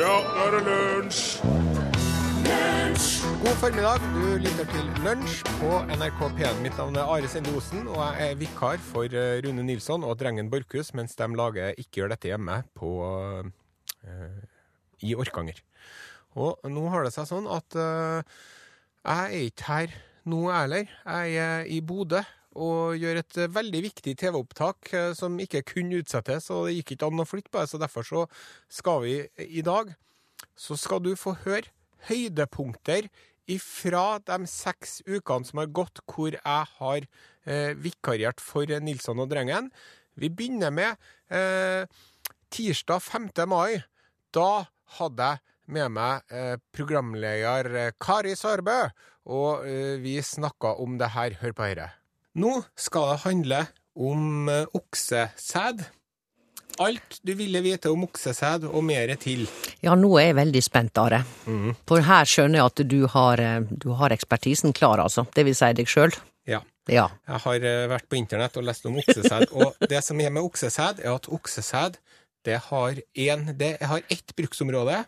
Ja, nå er det lunsj! God formiddag, du lytter til Lunsj på NRK P1. Mitt navn er Are Sende Osen, og jeg er vikar for eh, Rune Nilsson og Drengen Borchhus mens de lager Ikke gjør dette hjemme på, uh, i Orkanger. Og nå har det seg sånn at uh, jeg er ikke her nå, jeg heller. Jeg er i Bodø og gjøre et eh, veldig viktig TV-opptak eh, som ikke kunne utsettes, og det gikk ikke an å flytte på det, så derfor så skal vi i dag så skal du få høre høydepunkter ifra de seks ukene som har gått, hvor jeg har eh, vikariert for Nilsson og Drengen. Vi begynner med eh, tirsdag 5. mai. Da hadde jeg med meg eh, programleder eh, Kari Sørbø, og eh, vi snakka om det her. Hør på dette. Nå skal det handle om eh, oksesæd. Alt du ville vite om oksesæd og mer til. Ja, nå er jeg veldig spent, Are. For her skjønner jeg at du har, eh, du har ekspertisen klar, altså. Det vil si deg sjøl. Ja. Ja. Jeg har eh, vært på internett og lest om oksesæd, og det som er med oksesæd, er at oksesæd det har, en, det har ett bruksområde.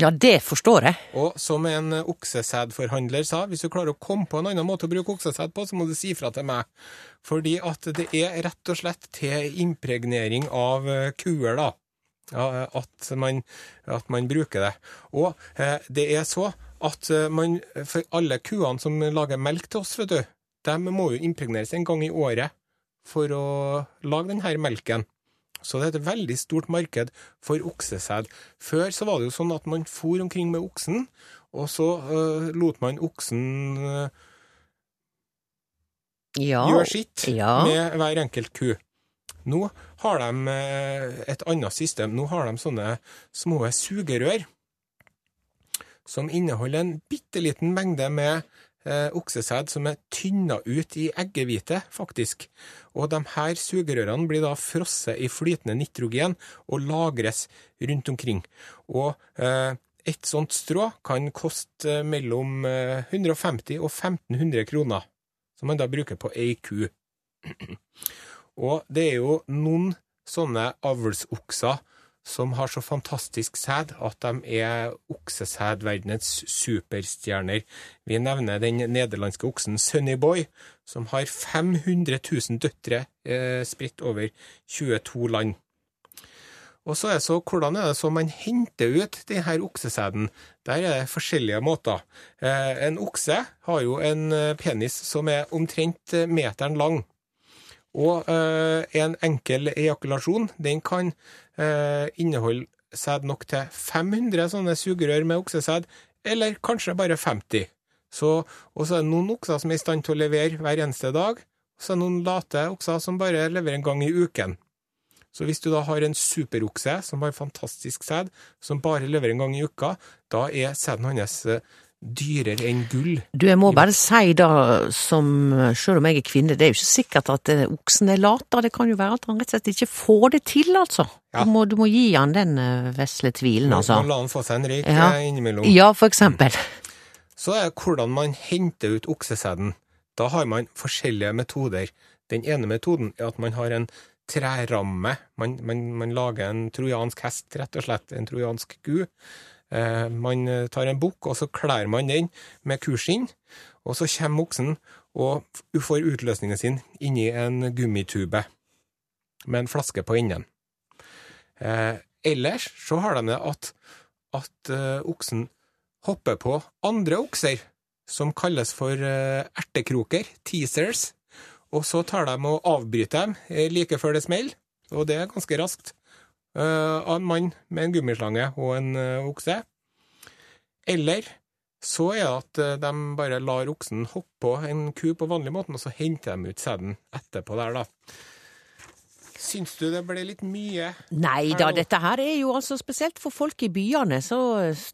Ja, det forstår jeg. Og som en oksesædforhandler sa, hvis du klarer å komme på en annen måte å bruke oksesæd på, så må du si fra til meg. Fordi at det er rett og slett til impregnering av eh, kuer, da. Ja, at, man, at man bruker det. Og eh, det er så at eh, man, for alle kuene som lager melk til oss, vet du, de må jo impregneres en gang i året for å lage denne melken. Så det er et veldig stort marked for oksesæd. Før så var det jo sånn at man for omkring med oksen, og så uh, lot man oksen uh, Ja. gjøre sitt Ja. med hver enkelt ku. Nå har de øh, et annet system. Nå har de sånne små sugerør som inneholder en bitte liten mengde med eh, oksesæd som er tynna ut i eggehvite, faktisk. Og de her sugerørene blir da frosset i flytende nitrogen og lagres rundt omkring. Og eh, et sånt strå kan koste mellom eh, 150 og 1500 kroner, som man da bruker på ei ku. Og det er jo noen sånne avlsokser som har så fantastisk sæd at de er oksesædverdenens superstjerner. Vi nevner den nederlandske oksen Sunny Boy, som har 500 000 døtre eh, spredt over 22 land. Og så er det så, hvordan er det så man henter ut denne oksesæden? Der er det forskjellige måter. Eh, en okse har jo en eh, penis som er omtrent eh, meteren lang. Og eh, en enkel ejakulasjon den kan eh, inneholde sæd nok til 500 sånne sugerør med oksesæd, eller kanskje bare 50. Så, og så er det noen okser som er i stand til å levere hver eneste dag, og så er det noen late okser som bare leverer en gang i uken. Så hvis du da har en superokse som har fantastisk sæd, som bare leverer en gang i uka, da er sæden hans eh, dyrere enn gull. Du, jeg må bare si da, som sjøl om jeg er kvinne, det er jo ikke sikkert at eh, oksen er lat. Det kan jo være at han rett og slett ikke får det til, altså. Ja. Du, må, du må gi han den eh, vesle tvilen, altså. Man la han få seg en røyk Ja. eh, innimellom. Ja, for eksempel. Så er det hvordan man henter ut oksesæden. Da har man forskjellige metoder. Den ene metoden er at man har en treramme. Man, man, man lager en trojansk hest, rett og slett. En trojansk ku. Eh, man tar en bukk, og så klær man den med kuskinn. Og så kommer oksen og får utløsningen sin inni en gummitube med en flaske på enden. Eh, ellers så har de det at, at eh, oksen hopper på andre okser, som kalles for eh, ertekroker, teasers, og så tar de og avbryter dem eh, like før det smeller, og det er ganske raskt, eh, av en mann med en gummislange og en eh, okse. Eller så er det at eh, de bare lar oksen hoppe på en ku på vanlig måte, og så henter de ut sæden etterpå der, da. Syns du det ble litt mye? Nei da, dette her er jo altså spesielt for folk i byene, så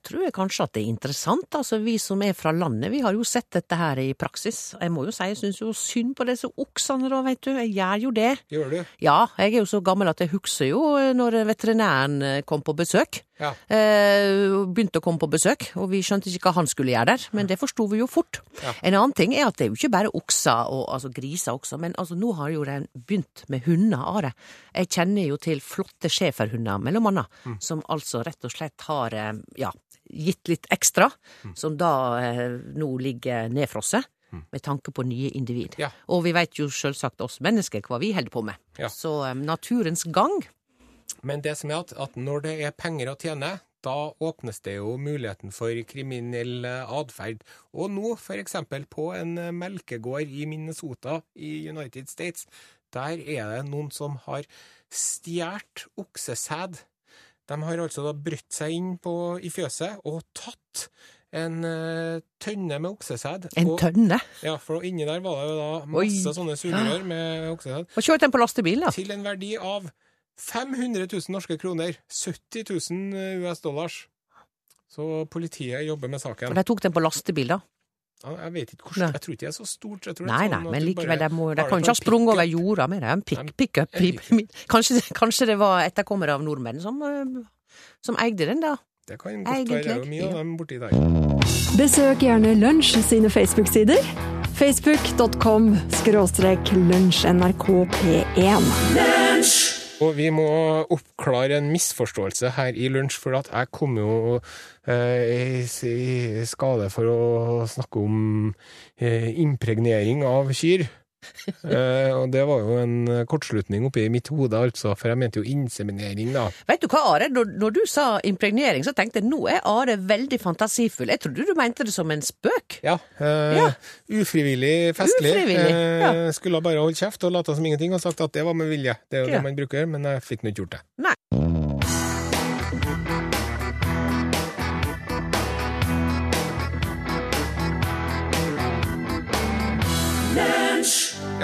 tror jeg kanskje at det er interessant. Altså vi som er fra landet, vi har jo sett dette her i praksis. Jeg må jo si jeg syns jo synd på disse oksene da, veit du. Jeg gjør jo det. Gjør du? Ja, jeg er jo så gammel at jeg husker jo eh, når veterinæren eh, kom på besøk. Ja. Eh, begynte å komme på besøk, og vi skjønte ikke hva han skulle gjøre der, men det forsto vi jo fort. Ja. En annen ting er at det er jo ikke bare okser, og, altså griser også, men altså, nå har jo de begynt med hunder, Are. Jeg kjenner jo til flotte schæferhunder, mellom annet, Mm. som altså rett og slett har eh, ja, gitt litt ekstra, Mm. som da eh, nå ligger nedfrosset. Med tanke på nye individ. Ja. Og vi veit jo selvsagt oss mennesker hva vi holder på med. Ja. Så um, naturens gang Men det som er at, at når det er penger å tjene, da åpnes det jo muligheten for kriminell eh, atferd. Og nå, eksempel på en eh, melkegård i Minnesota i United States, der er det noen som har stjålet oksesæd. De har altså da brutt seg inn på, i fjøset og tatt en eh, tønne med oksesæd. En og, tønne. Ja, for inni der var det jo da masse Oi. sånne sugerør med oksesæd Og kjørt den på lastebil, da. til en verdi av 500 000 norske kroner. 70 000 US dollars. Så politiet jobber med saken. Og de tok den på lastebil, da. Ja, Jeg vet ikke hvordan, jeg tror ikke det er så stort. Jeg tror er Nei, sånn nei, men likevel, de, må, de det kan ikke ha sprunget over jorda med det. En pickup. Kanskje, kanskje det var etterkommere av nordmenn som, eh, som eide den, da. Det kan godt være det er jo mye av dem borti der. Besøk gjerne Lunsj sine Facebook-sider. Facebook.com skråstrek lunsjnrkp1. Og vi må oppklare en misforståelse her i lunsj, for at jeg kom jo eh, i, skade for å snakke om eh, impregnering av kyr. Eh, og det var jo en kortslutning oppi mitt hode, altså, for jeg mente jo inseminering, da. Vet du hva, Are? Når, når du sa impregnering, så tenkte jeg nå er Are veldig fantasifull. Jeg trodde du mente det som en spøk. Ja. Eh, Ja. Ufrivillig festlig. Ufrivillig, ja. Eh, skulle bare holdt kjeft og late som ingenting og sagt at det var med vilje. Det er jo Ja. det man bruker, men jeg fikk nå ikke gjort det. Nei.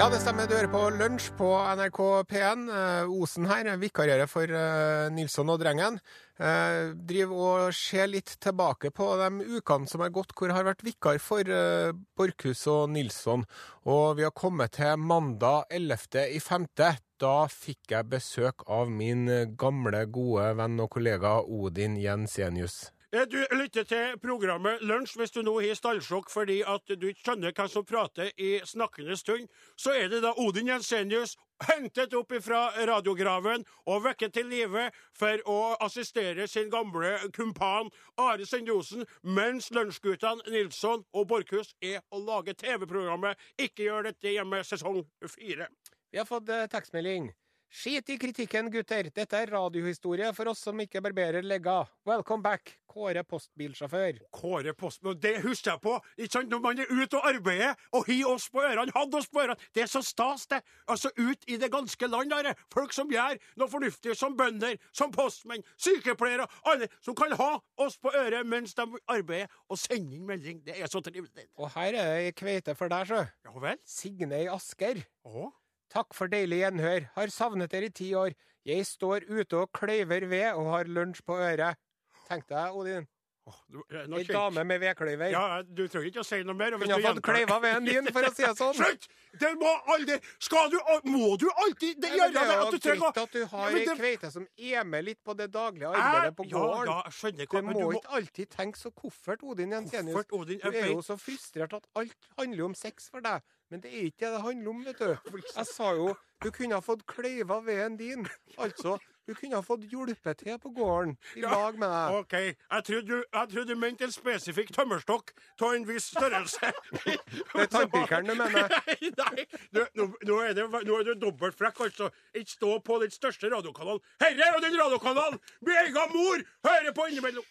Ja, det stemmer. Du hører på Lunsj på NRK P1. Eh, Osen her, vikarierer for eh, Nilsson og drengen. Eh, driver og ser litt tilbake på de ukene som er gått, hvor jeg har vært vikar for eh, Borchhus og Nilsson. Og vi har kommet til mandag 11. i femte. Da fikk jeg besøk av min gamle, gode venn og kollega Odin Jensenius. Eh, Du lytter til programmet Lunsj hvis du nå har stallsjokk fordi at du ikke skjønner hvem som prater i snakkende stund. Så er det da Odin Jensenius hentet opp fra radiograven og vekket til live for å assistere sin gamle kumpan Are Sendiosen, mens lunsjguttene Nilsson og Borchhus er å lage TV-programmet Ikke gjør dette hjemme sesong fire. Vi har fått eh, tekstmelding. Skit i kritikken, gutter. Dette er radiohistorie for oss som ikke barberer legger. Welcome back, Kåre postbilsjåfør. Kåre Postmo, det husker jeg på. Ikke sant? Når man er ute og arbeider og har oss på ørene, hadde oss på ørene. Det er så stas, det. Altså ut i det ganske land, der. Folk som gjør noe fornuftig, som bønder, som postmenn, sykepleiere. Alle som kan ha oss på øret mens de arbeider, og sende inn melding. Det er så trivelig. Og her er ei kveite for deg, sjø. Ja vel? Signe i Asker. Å? Takk for deilig gjenhør. Har savnet dere i ti år. Jeg står ute og kløyver ved og har lunsj på øret. Tenk deg, Odin. Å, du- eh, nå Ei dame med vedkløyver. Ja, du trenger ikke å si noe mer. og hvis Kunne du ha fått gjentar- ved veden din, for å si det sånn. Slutt! Det må aldri Skal du Må du alltid det, gjøre det det? er jo du trenger greit at du har Ja, men ei det- kveite som er med litt på det daglige arbeidet på gården. ja, jeg skjønner hva Du men må ikke alltid tenke så koffert, Odin Jensenius. Koffert, Odin, Du er jo vet- så frustrert at alt handler om sex for deg. Men det er ikke det det handler om, vet du. Jeg sa jo du kunne ha fått kløyva veden din. Altså, du kunne ha fått hjulpet til på gården i Ja. lag med deg. OK. Jeg trodde du, jeg trodde du mente en spesifikk tømmerstokk av en viss størrelse. Det er tannpirkeren du mener. Nei, nei. Du, nå, nå, er det, nå er du dobbeltfrekk, altså. Ikke stå på den største radiokanalen. Herre er den radiokanalen! Min egen mor hører på innimellom!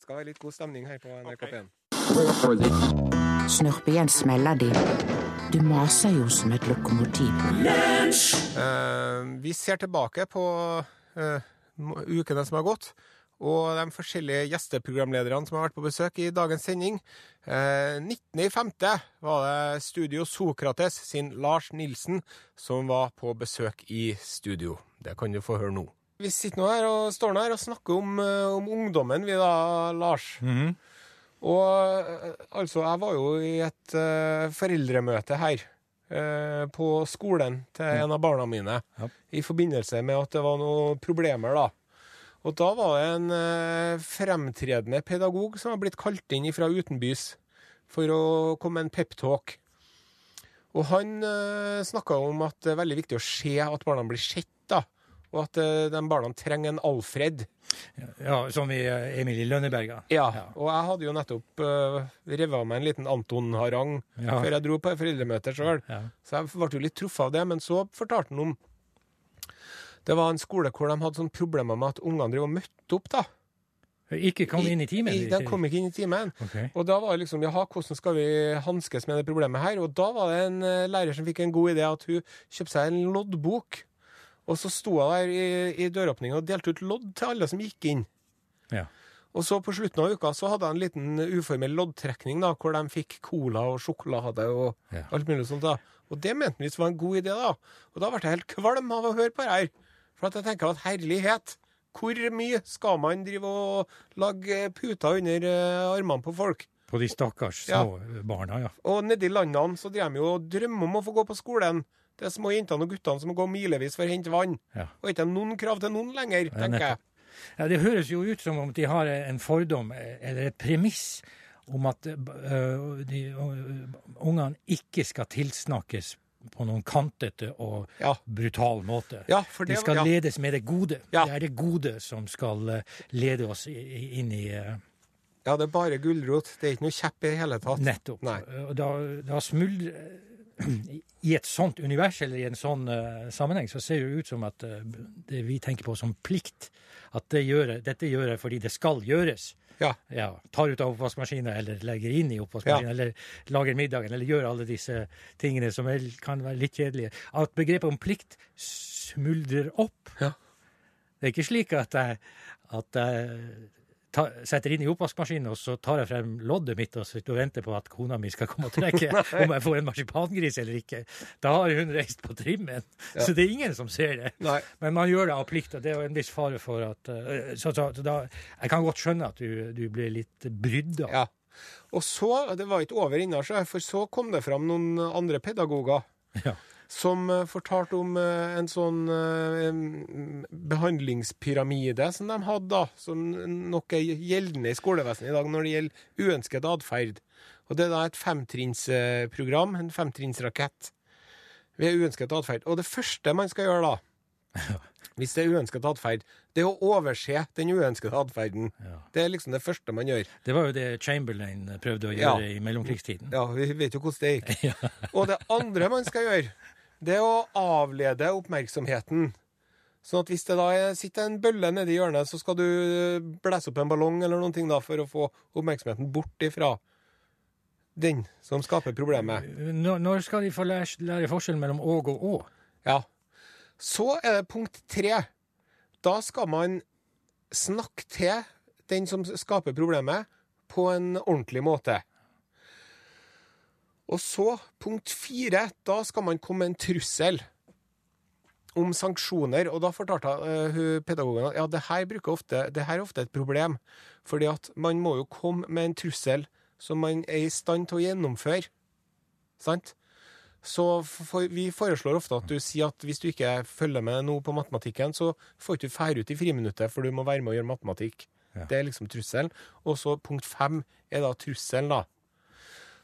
Skal være litt god stemning her på NRK Ok. P1. Snurp igjen smeller di. Du maser jo som et lokomotiv. Uh, vi ser tilbake på ukene som har gått, og de forskjellige gjesteprogramlederne som har vært på besøk i dagens sending. Eh, 19.5. var det Studio Sokrates sin Lars Nilsen som var på besøk i studio. Det kan du få høre nå. Vi sitter nå her og står nå her og snakker om, eh, om ungdommen, vi da, Lars. Og eh, altså, jeg var jo i et uh, foreldremøte her eh, på skolen til en av barna mine i forbindelse med at det var noen problemer, da. Og da var det en eh, fremtredende pedagog som var blitt kalt inn fra utenbys for å komme med en peptalk. Og han eh, snakka om at det er veldig viktig å se at barna blir sett, da. Og at eh, de barna trenger en Alfred. Ja, Som i Emilie Lønneberga. Ja, og jeg hadde jo nettopp uh, revet av meg en liten Anton-harang Ja. før jeg dro på foreldremøte sjøl. Ja. Så jeg ble jo litt truffet av det. Men så fortalte han om Det var en skole hvor de hadde sånne problemer med at ungene drev og møtte opp, da. Ikke kom inn i timen? I, de kom ikke inn i timen. Okay. Og da var det liksom Jaha, hvordan skal vi hanskes med det problemet her? Og da var det en eh, lærer som fikk en god idé, at hun kjøpte seg en loddbok. Og så sto jeg der i, i døråpningen og delte ut lodd til alle som gikk inn. Ja. Og så på slutten av uka så hadde jeg en liten uformell loddtrekning da, hvor de fikk cola og sjokolade og Ja. alt mulig sånt. da. Og det mente visst var en god idé, da. Og da ble jeg helt kvalm av å høre på det her. For at jeg tenker at herlighet, hvor mye skal man drive og lage puter under eh, armene på folk? På de stakkars Ja. barna, ja. Og nedi landene så driver de jo og drømmer om å få gå på skolen. Det er små jentene og guttene som må gå milevis for å hente vann. Ja. Og ikke noen krav til noen lenger, tenker jeg. Ja, Det høres jo ut som om de har en fordom, eh, eller et premiss, om at eh, de, øh, ungene ikke skal tilsnakkes på noen kantete og Ja. brutal måte. Ja, det de skal ja. ledes med det gode. Det er det gode som skal eh, lede oss inn i eh, ja, det er bare gulrot. Det er ikke noe kjepp i det hele tatt. Nettopp. Da, da smuldrer I et sånt univers eller i en sånn uh, sammenheng så ser det ut som at uh, det vi tenker på som plikt, at det gjør, dette gjør jeg fordi det skal gjøres. Ja. Ja, Tar ut av oppvaskmaskinen eller legger inn i oppvaskmaskinen Ja. eller lager middagen eller gjør alle disse tingene som er, kan være litt kjedelige. At begrepet om plikt smuldrer opp. Ja. Det er ikke slik at jeg, at jeg ta, setter inn i oppvaskmaskinen, og så tar jeg frem loddet mitt og sitter og venter på at kona mi skal komme og trekke om jeg får en marsipangris eller ikke. Da har hun reist på trimmen. Så det er ingen som ser det. Nei. Men man gjør det av plikt, og det er jo en viss fare for at eh, Så, så, så da, jeg kan godt skjønne at du, du blir litt brydd av. Ja. Og så, det var ikke over innaskjær, for så kom det fram noen andre pedagoger Ja. Som eh, fortalte om eh, en sånn eh, behandlingspyramide som de hadde, da, som nok er gjeldende i skolevesenet i dag når det gjelder uønsket atferd. Og det er da et femtrinnsprogram, en femtrinnsrakett, ved uønsket atferd. Og det første man skal gjøre da, hvis det er uønsket atferd, det er å overse den uønskede atferden. Ja. Det er liksom det første man gjør. Det var jo det Chamberlain prøvde å Ja. gjøre i mellomkrigstiden. Ja, vi vet jo hvordan det gikk. Og det andre man skal gjøre, det er å avlede oppmerksomheten. Sånn at hvis det da er- sitter en bølle nedi hjørnet, så skal du blæse opp en ballong eller noen ting da, for å få oppmerksomheten bort ifra den som skaper problemet. Når, når skal de få lære, lære forskjellen mellom åg og å? Ja. Så er det punkt tre. Da skal man snakke til den som skaper problemet, på en ordentlig måte. Og så, punkt fire, da skal man komme med en trussel om sanksjoner. Og da fortalte uh, pedagogen at ja, det her, ofte, det her er ofte et problem. Fordi at man må jo komme med en trussel som man er i stand til å gjennomføre. Sant? Så for, vi foreslår ofte at du sier at hvis du ikke følger med nå på matematikken, så får du ikke fære ut i friminuttet, for du må være med å gjøre matematikk. Ja. Det er liksom trusselen. Og så punkt fem er da trusselen, da.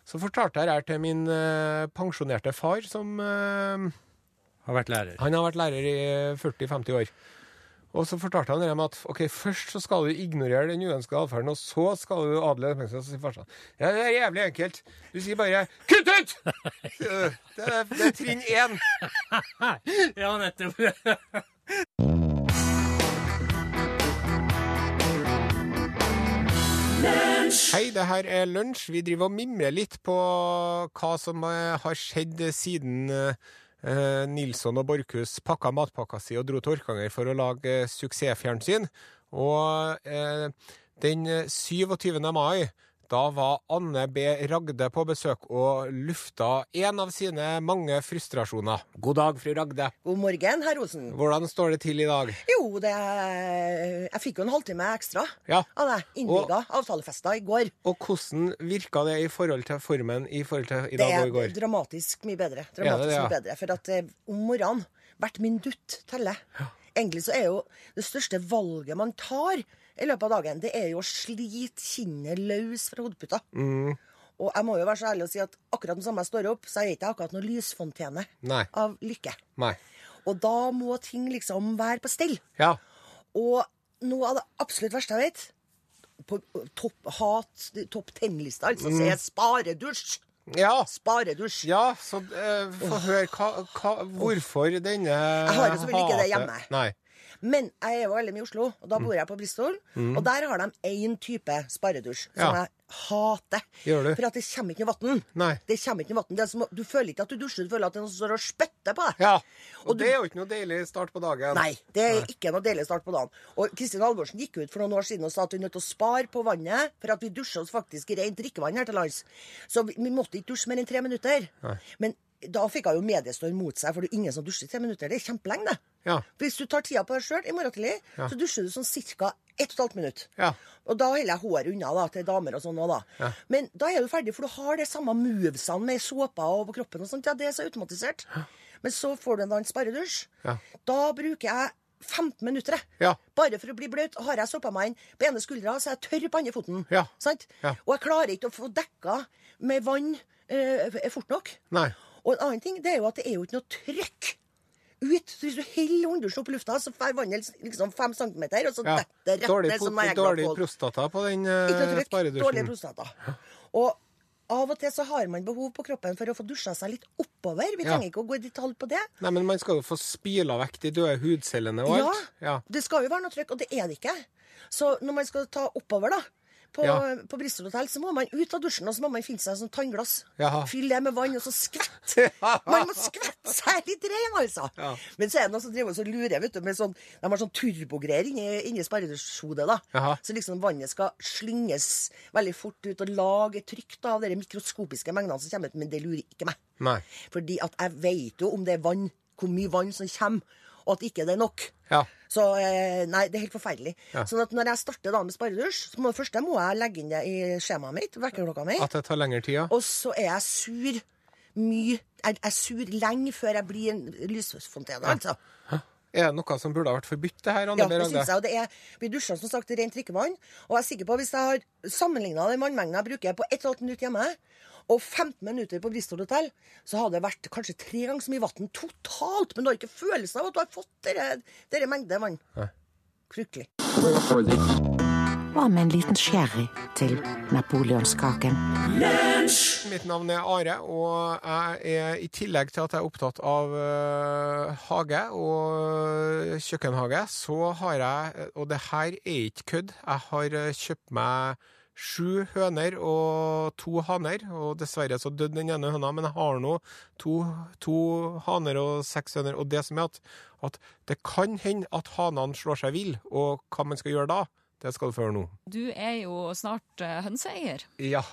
Så fortalte jeg her til min eh, pensjonerte far, som eh, Har vært lærer. Han har vært lærer i 40-50 år. Og så fortalte han dem at ok, først så skal du ignorere den uønska atferden, og så skal du adle oppmerksomhet. Så sier farsan ja, det er jævlig enkelt. Du sier bare 'kutt ut'! Det er, det er trinn én. Ja, nettopp. Hei, det her er Lunsj. Vi driver og mimrer litt på hva som eh, har skjedd siden eh, Nilsson og Borchhus pakka matpakka si og dro til Orkanger for å lage eh, suksessfjernsyn. Og den 27. mai, da var Anne B. Ragde på besøk og lufta en av sine mange frustrasjoner. God dag, fru Ragde. God morgen, herr Osen. Hvordan står det til i dag? Jo, det Jeg fikk jo en halvtime ekstra Ja. av det. Innvilga avtalefesta i går. Og hvordan virka det i forhold til formen i forhold til i Det dag og i er dramatisk mye bedre. Det Dramatisk det, ja? mye bedre. For at eh, om morgenen hvert minutt teller. Egentlig så er jo det største valget man tar i løpet av dagen, det er jo å slite kinnet løs fra hodeputa. Og jeg må jo være så ærlig å si at akkurat den samme jeg står opp, så er jeg ikke akkurat noe lysfontene Nei. av lykke. Nei. Og da må ting liksom være på stell. Ja. Og noe av det absolutt verste jeg vet, på topp hat, topp ten-lista, altså, så er sparedusj. Ja. Sparedusj. Ja, så uh, få høre hvorfor denne Jeg har jo selvfølgelig ikke det hjemme. Nei. Men jeg er jo veldig mye i Oslo, og da bor jeg på Bristol. Og der har de én type sparedusj som Mm. Ja. jeg hater. Gjør du? For at det kommer ikke noe vann. Nei. Det kommer ikke noe vann. Det som, du føler ikke at du dusjer, du føler at det er noen som står og spytter på deg. Ja. Og, Og du- det er jo ikke noe deilig start på dagen. Nei, det er ikke noe deilig start på dagen. Og Kristin Halvorsen gikk ut for noen år siden og sa at vi er nødt til å spare på vannet, for at vi dusjer oss faktisk i rent drikkevann her til lands. Så vi, vi måtte ikke dusje mer enn tre minutter. Men da fikk hun jo mediestorm mot seg, for det er ingen som dusjer i tre minutter. Det er kjempelenge, det. Ja. Hvis du tar tida på deg sjøl i morgen tidlig, så dusjer du sånn ca. 1 12 minutt. Ja. Og da holder jeg håret unna da, til damer og sånn òg, da. Men da er du ferdig, for du har det samme movesene med såpa og på kroppen og sånt. Ja, det er så automatisert. Men så får du en en sparedusj. Ja. Da bruker jeg 15 minutter. Ja. Bare for å bli bløt. Har jeg såpa meg inn på ene skuldra, så er jeg tørr på andre foten. Ja. Sant? Ja. Og jeg klarer ikke å få dekka med vann eh, fort nok. Nei. Og en annen ting, det er jo at det er jo ikke noe trykk ut. Så hvis du holder hånddusjen opp i lufta, så får vannet liksom fem centimeter, og så Ja. detter det rett Dårlig, ned som po- dårlig prostata på den uh, trykk, dårlig prostata. Og av og til så har man behov på kroppen for å få dusja seg litt oppover. Vi Ja. trenger ikke å gå i detalj på det. Nei, men man skal jo få spila vekk de døde hudcellene og Ja, alt. Ja. det skal jo være noe trykk, og det er det ikke. Så når man skal ta oppover, da, på, Ja. på Bristol hotell, så må man ut av dusjen, og så må man finne seg sånn tannglass. Jaha. Fylle det med vann, og så skvett. Man må skvette seg litt ren, altså. Ja. Men så er det noen som driver og så lurer, vet du, med sånn De har sånn turbogreier inni, inni sparedusjhodet, da. Jaha. Så liksom vannet skal slynges veldig fort ut og lage trykk da, av de mikroskopiske mengdene som kommer ut. Men det lurer ikke meg. Nei. Fordi at jeg vet jo om det er vann, hvor mye vann som kommer, og at ikke det er nok. Ja. Så eh, nei, det er helt forferdelig. Ja. Sånn at når jeg starter da med sparedusj, så må først må jeg legge inn det i skjemaet mitt, vekkerklokka mi. At det tar lengre tid, ja. Og så er jeg sur mye Jeg er sur lenge før jeg blir en lysfontene, altså. Er det noe som burde ha vært forbudt, det her, Anne Ja, det syns jeg. Og det er, vi dusjer som sagt rent drikkevann. Og jeg er sikker på hvis jeg har sammenligna den vannmengden jeg bruker på 1 12 minutter hjemme, og 15 minutter på Bristol hotell, så hadde det vært kanskje tre ganger så mye vann totalt. Men du har ikke følelsen av at du har fått dere, mengden vann. Fryktelig. Hva med en liten sherry til napoleonskaken? Mitt navn er Are, og jeg er i tillegg til at jeg er opptatt av uh, hage og kjøkkenhage, så har jeg Og det her er ikke kødd. Jeg har eh, kjøpt meg sju høner og to haner, og dessverre så døde den ene høna, men jeg har nå to, to haner og seks høner. Og det som er at, at det kan hende at hanene slår seg vill, og hva man skal gjøre da, det skal du få høre nå. Du er jo snart eh, hønseeier. Ja,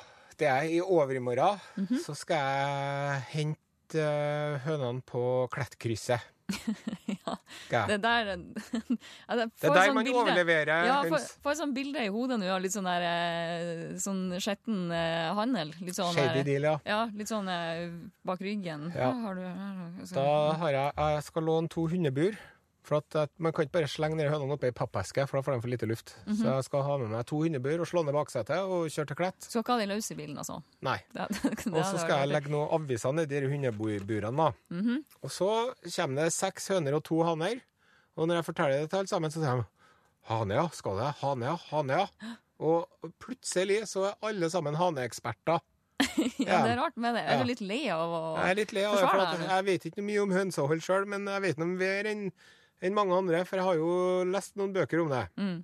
det er i overmorgen. Så skal jeg hente eh, hønene på Klettkrysset. ja. Skal Det er der ja, det, Det er der man overleverer Ja, får, får sånt bilde i hodet nå av litt sånn der eh, sånn skjetten eh, handel. Litt sånn Shady der- deal, ja. Ja, litt sånn eh, bak ryggen. Ja. Har du, har du- Da har jeg Jeg skal låne to hundebur. For at, at Man kan ikke bare slenge ned hønene oppi ei pappeske, for da får de for lite luft. Mhm. Så jeg skal ha med meg to hundebur og slå ned baksetet og kjøre til Klett. Skal ikke ha de løse bilen, altså. Nei. Og så skal jeg legge noen aviser nedi de hundeburene. da. Mhm. Og så kommer det seks høner og to haner. Og når jeg forteller det til alle sammen, så sier de Hane, ja. Skal det? Hane, ja. Hane, ja. Og plutselig så er alle sammen haneeksperter. Ja, det er rart med det. Er Ja. du litt lei av å er forsvare deg? jeg vet ikke mye om hønsehold sjøl, men jeg vet noe mer enn enn mange andre, for jeg har jo lest noen bøker om det. Mm.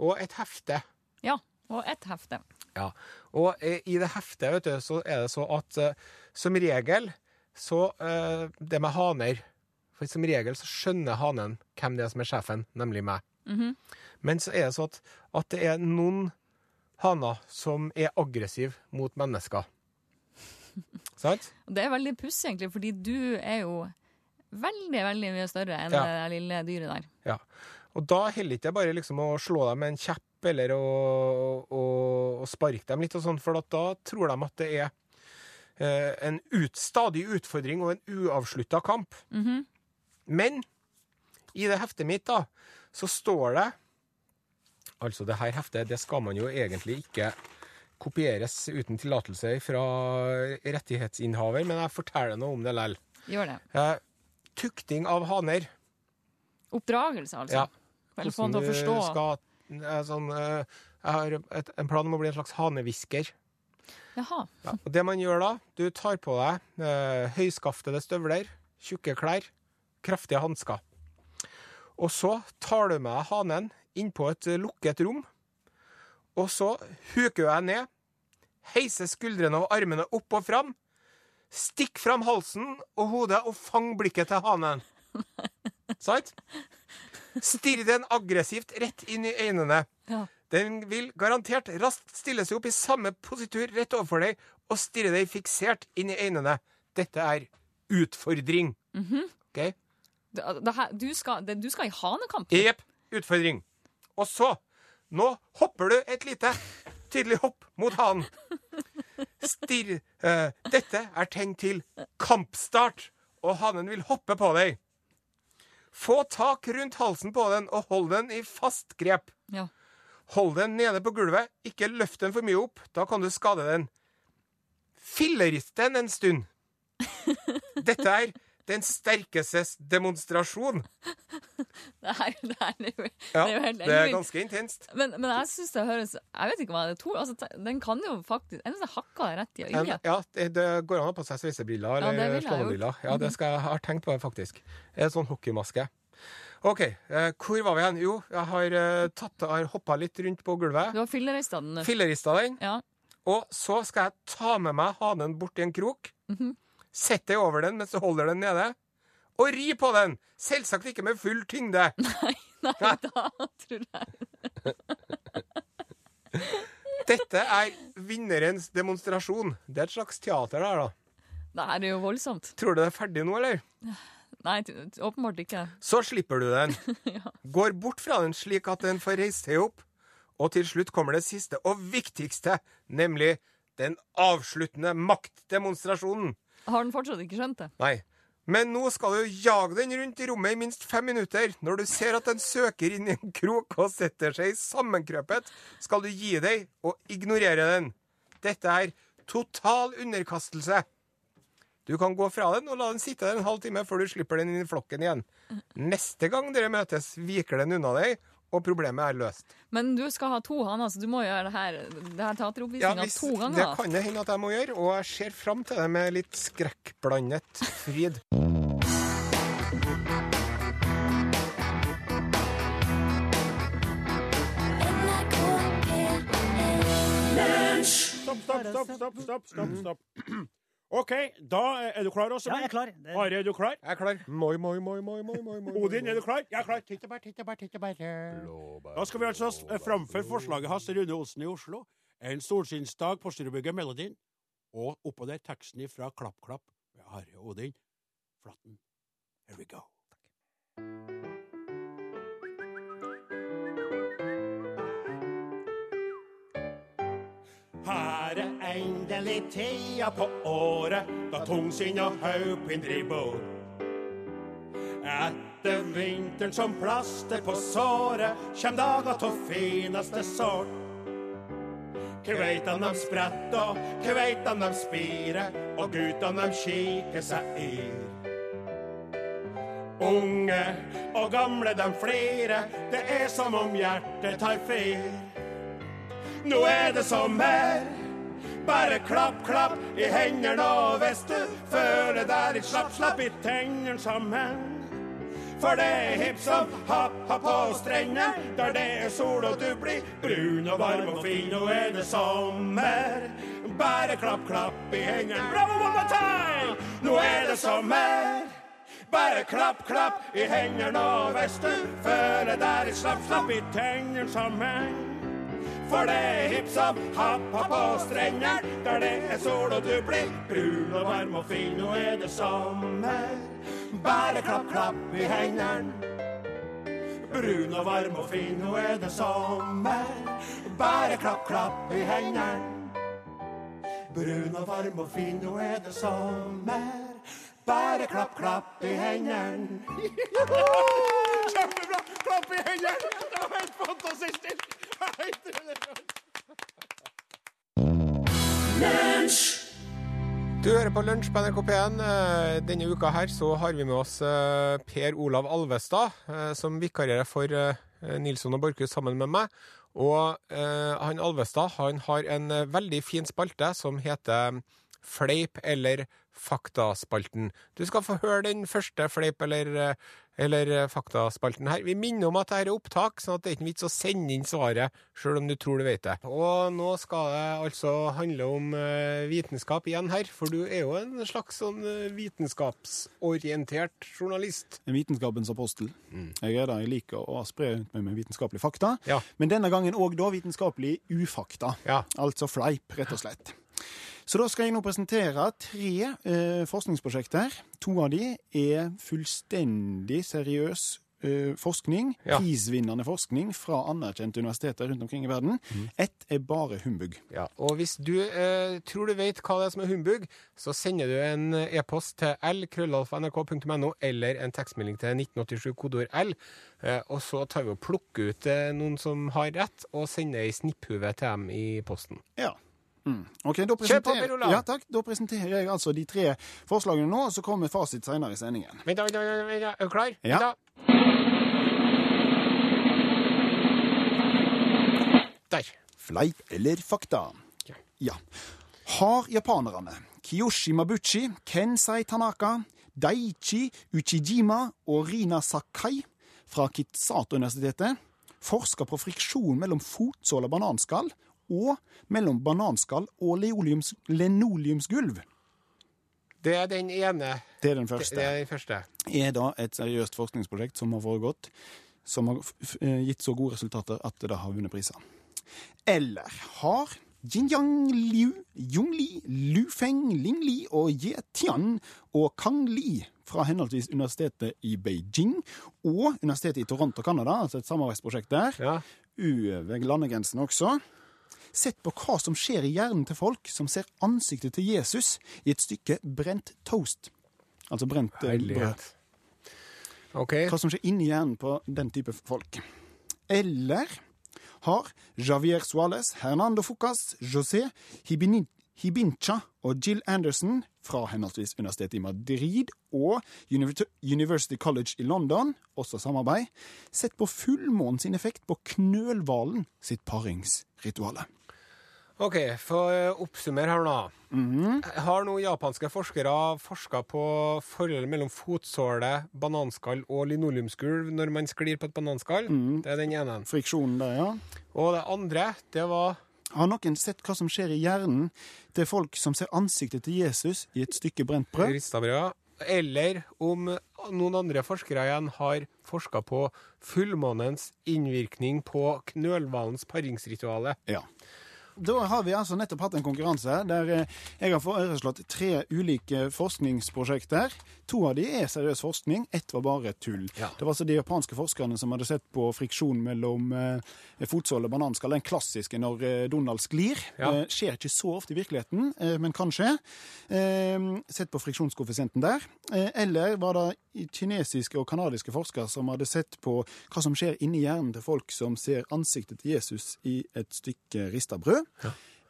Og et hefte. Ja. Og et hefte. Ja. Og eh, i det heftet, vet du, så er det så at eh, som regel så eh, Det med haner For som regel så skjønner hanen hvem det er som er sjefen, nemlig meg. Mhm. Men så er det så at, at det er noen haner som er aggressive mot mennesker. Sant? Det er veldig pussig, egentlig, fordi du er jo veldig, veldig mye større enn Ja. det lille dyret der. Ja. Og da heller ikke jeg bare liksom å slå dem med en kjepp eller å, å, å sparke dem litt og sånn, for at da tror de at det er eh, en ut, stadig utfordring og en uavslutta kamp. Mhm. Men I det heftet mitt, da, så står det Altså, det her heftet, det skal man jo egentlig ikke kopieres uten tillatelse fra rettighetsinnehaver, men jeg forteller noe om det likevel. Gjør det. Eh, tukting av haner. Oppdragelse, altså. Ja. Eller få han til å forstå. skal eh, sånn, eh, Jeg har et, en plan om å bli en slags hanehvisker. Jaha. Ja. Og det man gjør da, du tar på deg eh, høyskaftede støvler, tjukke klær, kraftige hansker. Og så tar du med deg hanen inn på et lukket rom, og så huker deg ned, heiser skuldrene og armene opp og fram, stikk fram halsen og hodet og fang blikket til hanen. Sant? Stirr den aggressivt rett inn i øynene. Ja. Den vil garantert raskt stille seg opp i samme positur rett overfor deg og stirre deg fiksert inn i øynene. Dette er utfordring. OK? Det, det her, du, skal, det, du skal i hanekamp? Jepp. Utfordring. Og så Nå hopper du et lite tydelig hopp mot hanen. Stirr uh, Dette er tegn til kampstart, og hanen vil hoppe på deg. Få tak rundt halsen på den og hold den i fast grep. Ja. Hold den nede på gulvet, ikke løft den for mye opp, da kan du skade den. Fillerist den en stund. Dette er den sterkestes demonstrasjon. Det, er, det, er, det, er Ja, det er jo helt det er ganske intenst. Men, men jeg synes det høres Jeg vet ikke hva det er to altså, Den kan jo faktisk Enn hvis jeg hakka deg rett i En, øyet? ja, det, det går an å ha på seg sveisebriller det eller ja, jeg. Ja, det skal jeg ha har tenkt på, det, faktisk. En sånn hockeymaske. OK, eh, hvor var vi hen? Jo, jeg har, uh, tatt, har hoppa litt rundt på gulvet. Du har fillerista den. Fillerista den. Ja. Og så skal jeg ta med meg hanen bort i en krok. Mhm. Sett deg over den mens du holder den nede. Og ri på den! Selvsagt ikke med full tyngde. Nei, Nei. da tror jeg Dette er vinnerens demonstrasjon. Det er et slags teater der, da. Det her er jo voldsomt. Tror du det er ferdig nå, eller? Nei, åpenbart ikke. Så slipper du den. Går bort fra den slik at den får reist seg opp. Og til slutt kommer det siste og viktigste, nemlig den avsluttende maktdemonstrasjonen. Har den fortsatt ikke skjønt det? Nei. Men nå skal du jage den rundt i rommet i minst fem minutter. Når du ser at den søker inn i en krok og setter seg sammenkrøpet, skal du gi deg og ignorere den. Dette er total underkastelse. Du kan gå fra den og la den sitte der en halv time før du slipper den inn i flokken igjen. Neste gang dere møtes, viker den unna deg, og problemet er løst. Men du skal ha to haner, så du må gjøre det her, det her teateroppvisninga ja, to det kan det hende at jeg må gjøre, og jeg ser fram til det med litt skrekkblandet fryd. Stopp, stopp, stopp, stopp, stopp, stopp, stopp. OK, da er du klar, også? Ja, jeg er klar. Det- Are, er du klar? Jeg er klar. Moi, moi, moi, moi, moi, moi, moi. Odin, er du klar? Jeg er klar. Bare, titte bare. Da skal vi altså framføre forslaget hans Rune Olsen i Oslo. En solskinnsdag på Styrobygget Melodien. Og oppå der teksten fra Klapp Klapp med Are Odin. Flatten. Here we go. Her er endelig tida på året da tungsinn og haupin driver. Etter vinteren som plaster på såret, kjem dager av fineste sort. Kveitene de spretter, kveitene de spirer, og guttene de kikker seg yr. Unge og gamle de flirer, det er som om hjertet tar fyr. Nå er det sommer, bare klapp, klapp i hendene, og hvis du føler deg litt slapp, slapp i tennene sammen. For det er hipp som happ, happ på strender, der det er sol og du blir brun og varm og fin. Nå er det sommer, bare klapp, klapp i hendene. Bravo, one more time! Nå er det sommer. Bare klapp, klapp i hendene, og hvis du føler deg litt slapp, slapp i tennene sammen. For det er hipp som happ, happ på strender, der det er sol og du blir brun og varm og fin. Nå er det sommer. Bare klapp, klapp i hendene. Brun og varm og fin, nå er det sommer. Bare klapp, klapp i hendene. Brun og varm og fin, nå er det sommer. Bare klapp, klapp i hendene. klapp i hendene! Det var helt fantastisk! Du hører på Lunsj på NRK P1. Eh, Denne uka her så har vi med oss eh, Per Olav Alvestad, eh, som vikarierer for Nilsson og Borchhus sammen med meg. Og han Alvestad han har en veldig fin spalte som heter Fleip eller faktaspalten. Du skal få høre den første fleip eller, eller eh, faktaspalten her. Vi minner om at dette er opptak, sånn at det er ikke vits å sende inn svaret sjøl om du tror du vet det. Og nå skal det altså handle om eh, vitenskap igjen her, for du er jo en slags sånn eh, vitenskapsorientert journalist. En vitenskapens apostel. Jeg er det. Jeg liker å spre rundt meg med vitenskapelige fakta. Ja. Men denne gangen òg da vitenskapelig ufakta. Ja. Altså fleip, rett og slett. Så da skal jeg nå presentere tre eh, forskningsprosjekter. To av de er fullstendig seriøs eh, forskning. Ja. Prisvinnende forskning fra anerkjente universiteter rundt omkring i verden. Ett er bare humbug. Ja, og hvis du eh, tror du vet hva det er som er humbug, så sender du en eh, e-post til l-krøllalfa.nrk.no eller en tekstmelding til 1987 kodeord L. Eh, og så tar vi og plukker ut eh, noen som har rett, og sender ei snipphue til dem i posten. Ja. Mm. Ok, da Kjør på, presenterer- Per Olav. Ja, takk. Da presenterer jeg altså de tre forslagene nå, og så kommer fasit senere i sendingen. Vent, vent, vent. Er du klar? Ja. Vent. Der. Fleip eller fakta? Ja. Ja. Har japanerne Kiyoshi Mabuchi, Kensei Tanaka, Daichi Uchijima og Rina Sakai fra Kitsato-universitetet forska på friksjon mellom fotsål og bananskall og mellom bananskall og leoliums, linoleumsgulv? Det er den ene. Det er den første. det er den første. er da et seriøst forskningsprosjekt som har foregått, som har gitt så gode resultater at det da har vunnet priser. Eller har Jingyang Liu, Jung Lufeng, Lu Feng, Ling Li og Ye Tian og Kang Li fra henholdsvis universitetet i Beijing og universitetet i Toronto, Canada, altså et samarbeidsprosjekt der, Ja. over landegrensen også, sett på hva som skjer i hjernen til folk som ser ansiktet til Jesus i et stykke brent toast. Altså brent eh, brød. Okay. Hva som skjer inni hjernen på den type folk. Eller har Javier Suárez, Hernando Fucas, José Hibini- Hibincha og Jill Anderson fra henholdsvis Universitetet i Madrid og University College i London, også samarbeid, sett på fullmånen sin effekt på knølhvalen sitt paringsrituale. OK, for å oppsummere her nå. Mhm. Har nå japanske forskere forska på forholdet mellom fotsåle, bananskall og linoleumsgulv når man sklir på et bananskall? Mm. Det er den ene. Friksjonen der, ja. Og det andre, det var Har noen sett hva som skjer i hjernen til folk som ser ansiktet til Jesus i et stykke brent brød? ristabrød. Eller om noen andre forskere igjen har forska på fullmånens innvirkning på knølhvalens paringsritualet. Ja. Da har vi altså nettopp hatt en konkurranse der eh, jeg har foreslått tre ulike forskningsprosjekter. To av de er seriøs forskning, ett var bare tull. Ja. Det var altså de japanske forskerne som hadde sett på friksjon mellom eh, fotsål og bananskall. Den klassiske når eh, Donald sklir. Ja. Eh, skjer ikke så ofte i virkeligheten, eh, men kan skje. Eh, sett på friksjonskoeffisienten der. Eller var det kinesiske og kanadiske forskere som hadde sett på hva som skjer inni hjernen til folk som ser ansiktet til Jesus i et stykke rista brød.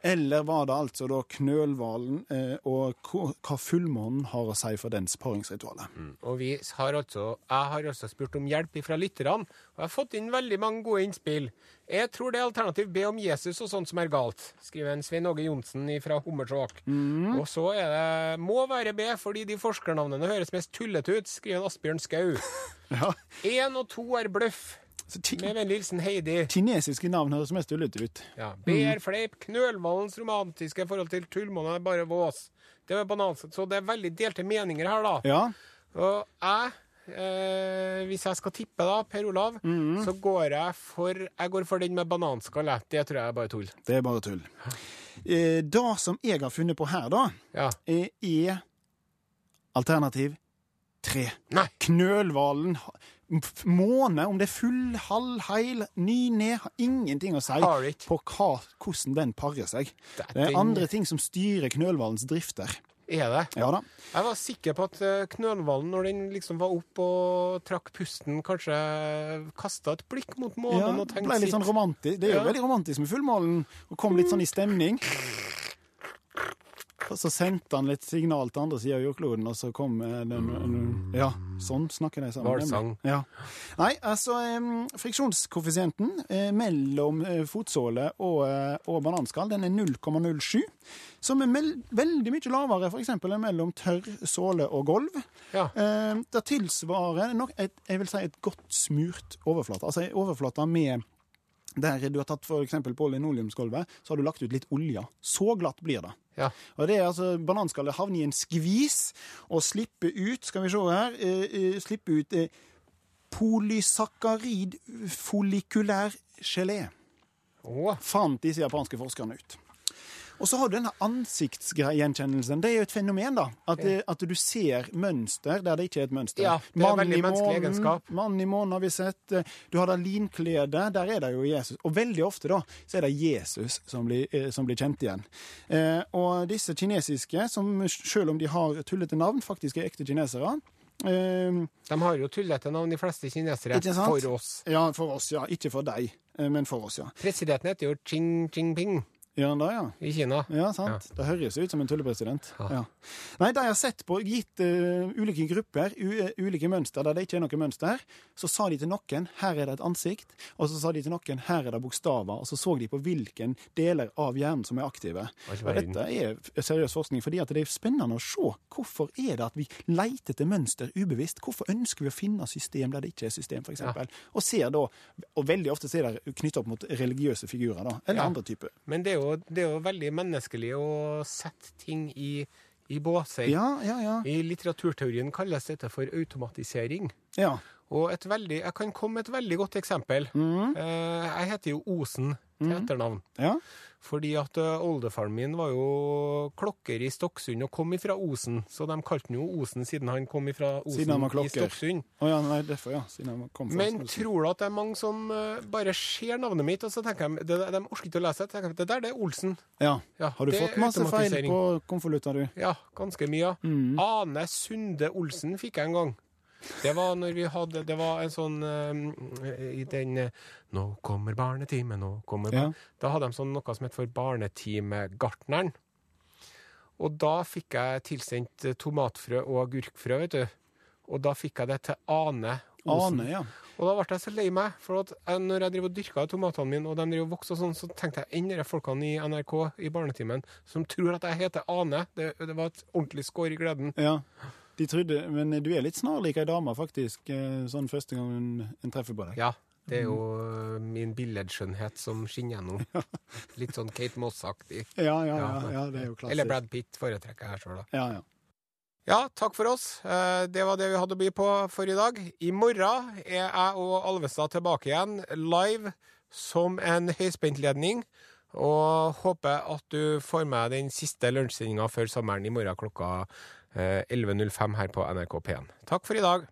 Eller var det altså da knølhvalen eh, og hva fullmånen har å si for dens paringsrituale? Og vi har altså, jeg har også spurt om hjelp fra lytterne, og jeg har fått inn veldig mange gode innspill. Jeg tror det er alternativ B om Jesus og sånt som er galt, skriver en Svein Åge Johnsen fra Hummersåk. Og så er det må være B fordi de forskernavnene høres mest tullete ut, skriver en Asbjørn Skau. Ja. Én og to er bløff. Med vennlig Heidi. kinesiske navn høres mest tullete ut. Ja. BR mm. fleip. Knølhvalens romantiske forhold til tullmånen er bare vås. Det er bananset, så det er veldig delte meninger her, da. Ja. Og jeg, eh, hvis jeg skal tippe da, Per Olav, så går jeg for Jeg går for den med bananskall. Det tror jeg er bare tull. Det er bare tull. Eh, det som jeg har funnet på her, da, Ja. eh, er alternativ tre. Nei. Knølhvalen Måne, om det er full, halv, heil, ny, ned, har ingenting å si på hva, hvordan den parer seg. Det er andre ting som styrer knølhvalens drifter. Er det? Ja da. Jeg var sikker på at eh, Knølhvalen, når den liksom var opp og trakk pusten, kanskje kasta et blikk mot Ja, månen og det tenkte ble litt sånn romantisk. Det er jo Ja. veldig romantisk med fullmålen, og kom litt sånn i stemning. Og så sendte han litt signal til andre sida av jordkloden, og så kom eh, den Ja, sånn snakker de sammen. Hvalsang. Ja. Nei, altså Friksjonskoeffisienten eh, mellom eh, fotsåle og, og bananskall den er 0,07. Som er veldig mye lavere f.eks. enn mellom tørr såle og gulv. Ja. Det tilsvarer nok et, jeg vil si et godt smurt overflate. Altså en overflate med der du har tatt eksempel på linoleumsgulvet, så har du lagt ut litt olje. Så glatt blir det. Ja. Og det er altså Bananskallet havner i en skvis og slipper ut Skal vi se her eh, eh, Slipper ut eh, polysakkarid follikulær gelé. Oh. Fant disse japanske forskerne ut. Og så har du denne ansiktsgjenkjennelsen. Det er jo et fenomen, da. At, det, at du ser mønster der det ikke er et mønster. Ja, det er Mann veldig menneskelig egenskap. Mann i månen har vi sett. Du har da linkledet. Der er det jo Jesus. Og veldig ofte da, så er det Jesus som blir, eh, som blir kjent igjen. Eh, og disse kinesiske, som selv om de har tullete navn, faktisk er ekte kinesere. Eh, de har jo tullete navn, de fleste kinesere, for oss. ja, for oss, ja. Ikke for deg, eh, men for oss, ja. Presidenten heter jo Ching Jinping Gjør han det, ja? i Kina. Ja, sant. Det høres ut som en tullepresident. Ja. Ja. Nei, de har sett på gitt uh, ulike grupper, eh, ulike mønster der det ikke er noe mønster. Så sa de til noen her er det et ansikt, og så sa de til noen her er det bokstaver. Og så så de på hvilken deler av hjernen som er aktive. Og dette er seriøs forskning, fordi det er spennende å se. Hvorfor er det at vi leter etter mønster ubevisst? Hvorfor ønsker vi å finne system der det ikke er system, f.eks.? Ja. Og ser da, og veldig ofte er det knyttet opp mot religiøse figurer, da. Eller Ja. andre typer. Men det er, jo, det er jo veldig menneskelig å sette ting i, i båser. Ja, ja, ja. I litteraturteorien kalles dette for automatisering. ja. Og et veldig, jeg kan komme med et veldig godt eksempel. Mm. Eh, jeg heter jo Osen til etternavn. ja. Fordi at eh, oldefaren min var jo klokker i Stokksund og kom ifra Osen. Så de kalte han jo Osen siden han kom ifra Osen i. Stokksund. Oh, ja, nei, derfor, ja. Siden han kom fra Men tror du at det er mange som eh, bare ser navnet mitt, og så tenker de det, De orker ikke å lese det. Det der, det er Olsen. Ja. Ja, Har du fått masse feil på konvolutta, du? Ja, ganske mye. Mm. Ane Sunde Olsen fikk jeg en gang. Det var når vi hadde Det var en sånn uh, I den uh, 'Nå kommer barnetime, nå kommer Ja. Da hadde de sånn noe som het for Barnetimegartneren. Og da fikk jeg tilsendt eh, tomatfrø og agurkfrø, vet du. Og da fikk jeg det til Ane Ane, ja. Og da ble jeg så lei meg, for at jeg, når jeg driver og dyrka tomatene mine, og de driver og vokste og sånn, så tenkte jeg enn de folkene i NRK i Barnetimen som tror at jeg heter Ane. Det, det var et ordentlig skår i gleden. ja. De trodde, Men du er litt snarlik ei dame, faktisk, eh, sånn første gang en, treffer på deg. Ja, det er jo øh, min billedskjønnhet som skinner gjennom. Litt sånn Kate Moss-aktig. Ja, ja, ja, Ja. det er jo klassisk. Eller Brad Pitt foretrekker jeg sjøl, da. Ja, ja. Ja, takk for oss. Eh, Det var det vi hadde å by på for i dag. I morgen er jeg og Alvestad tilbake igjen, live som en høyspentledning. Og håper at du får med den siste lunsjsendinga før sommeren i morgen klokka eh, 11.05 her på NRK P1. Takk for i dag.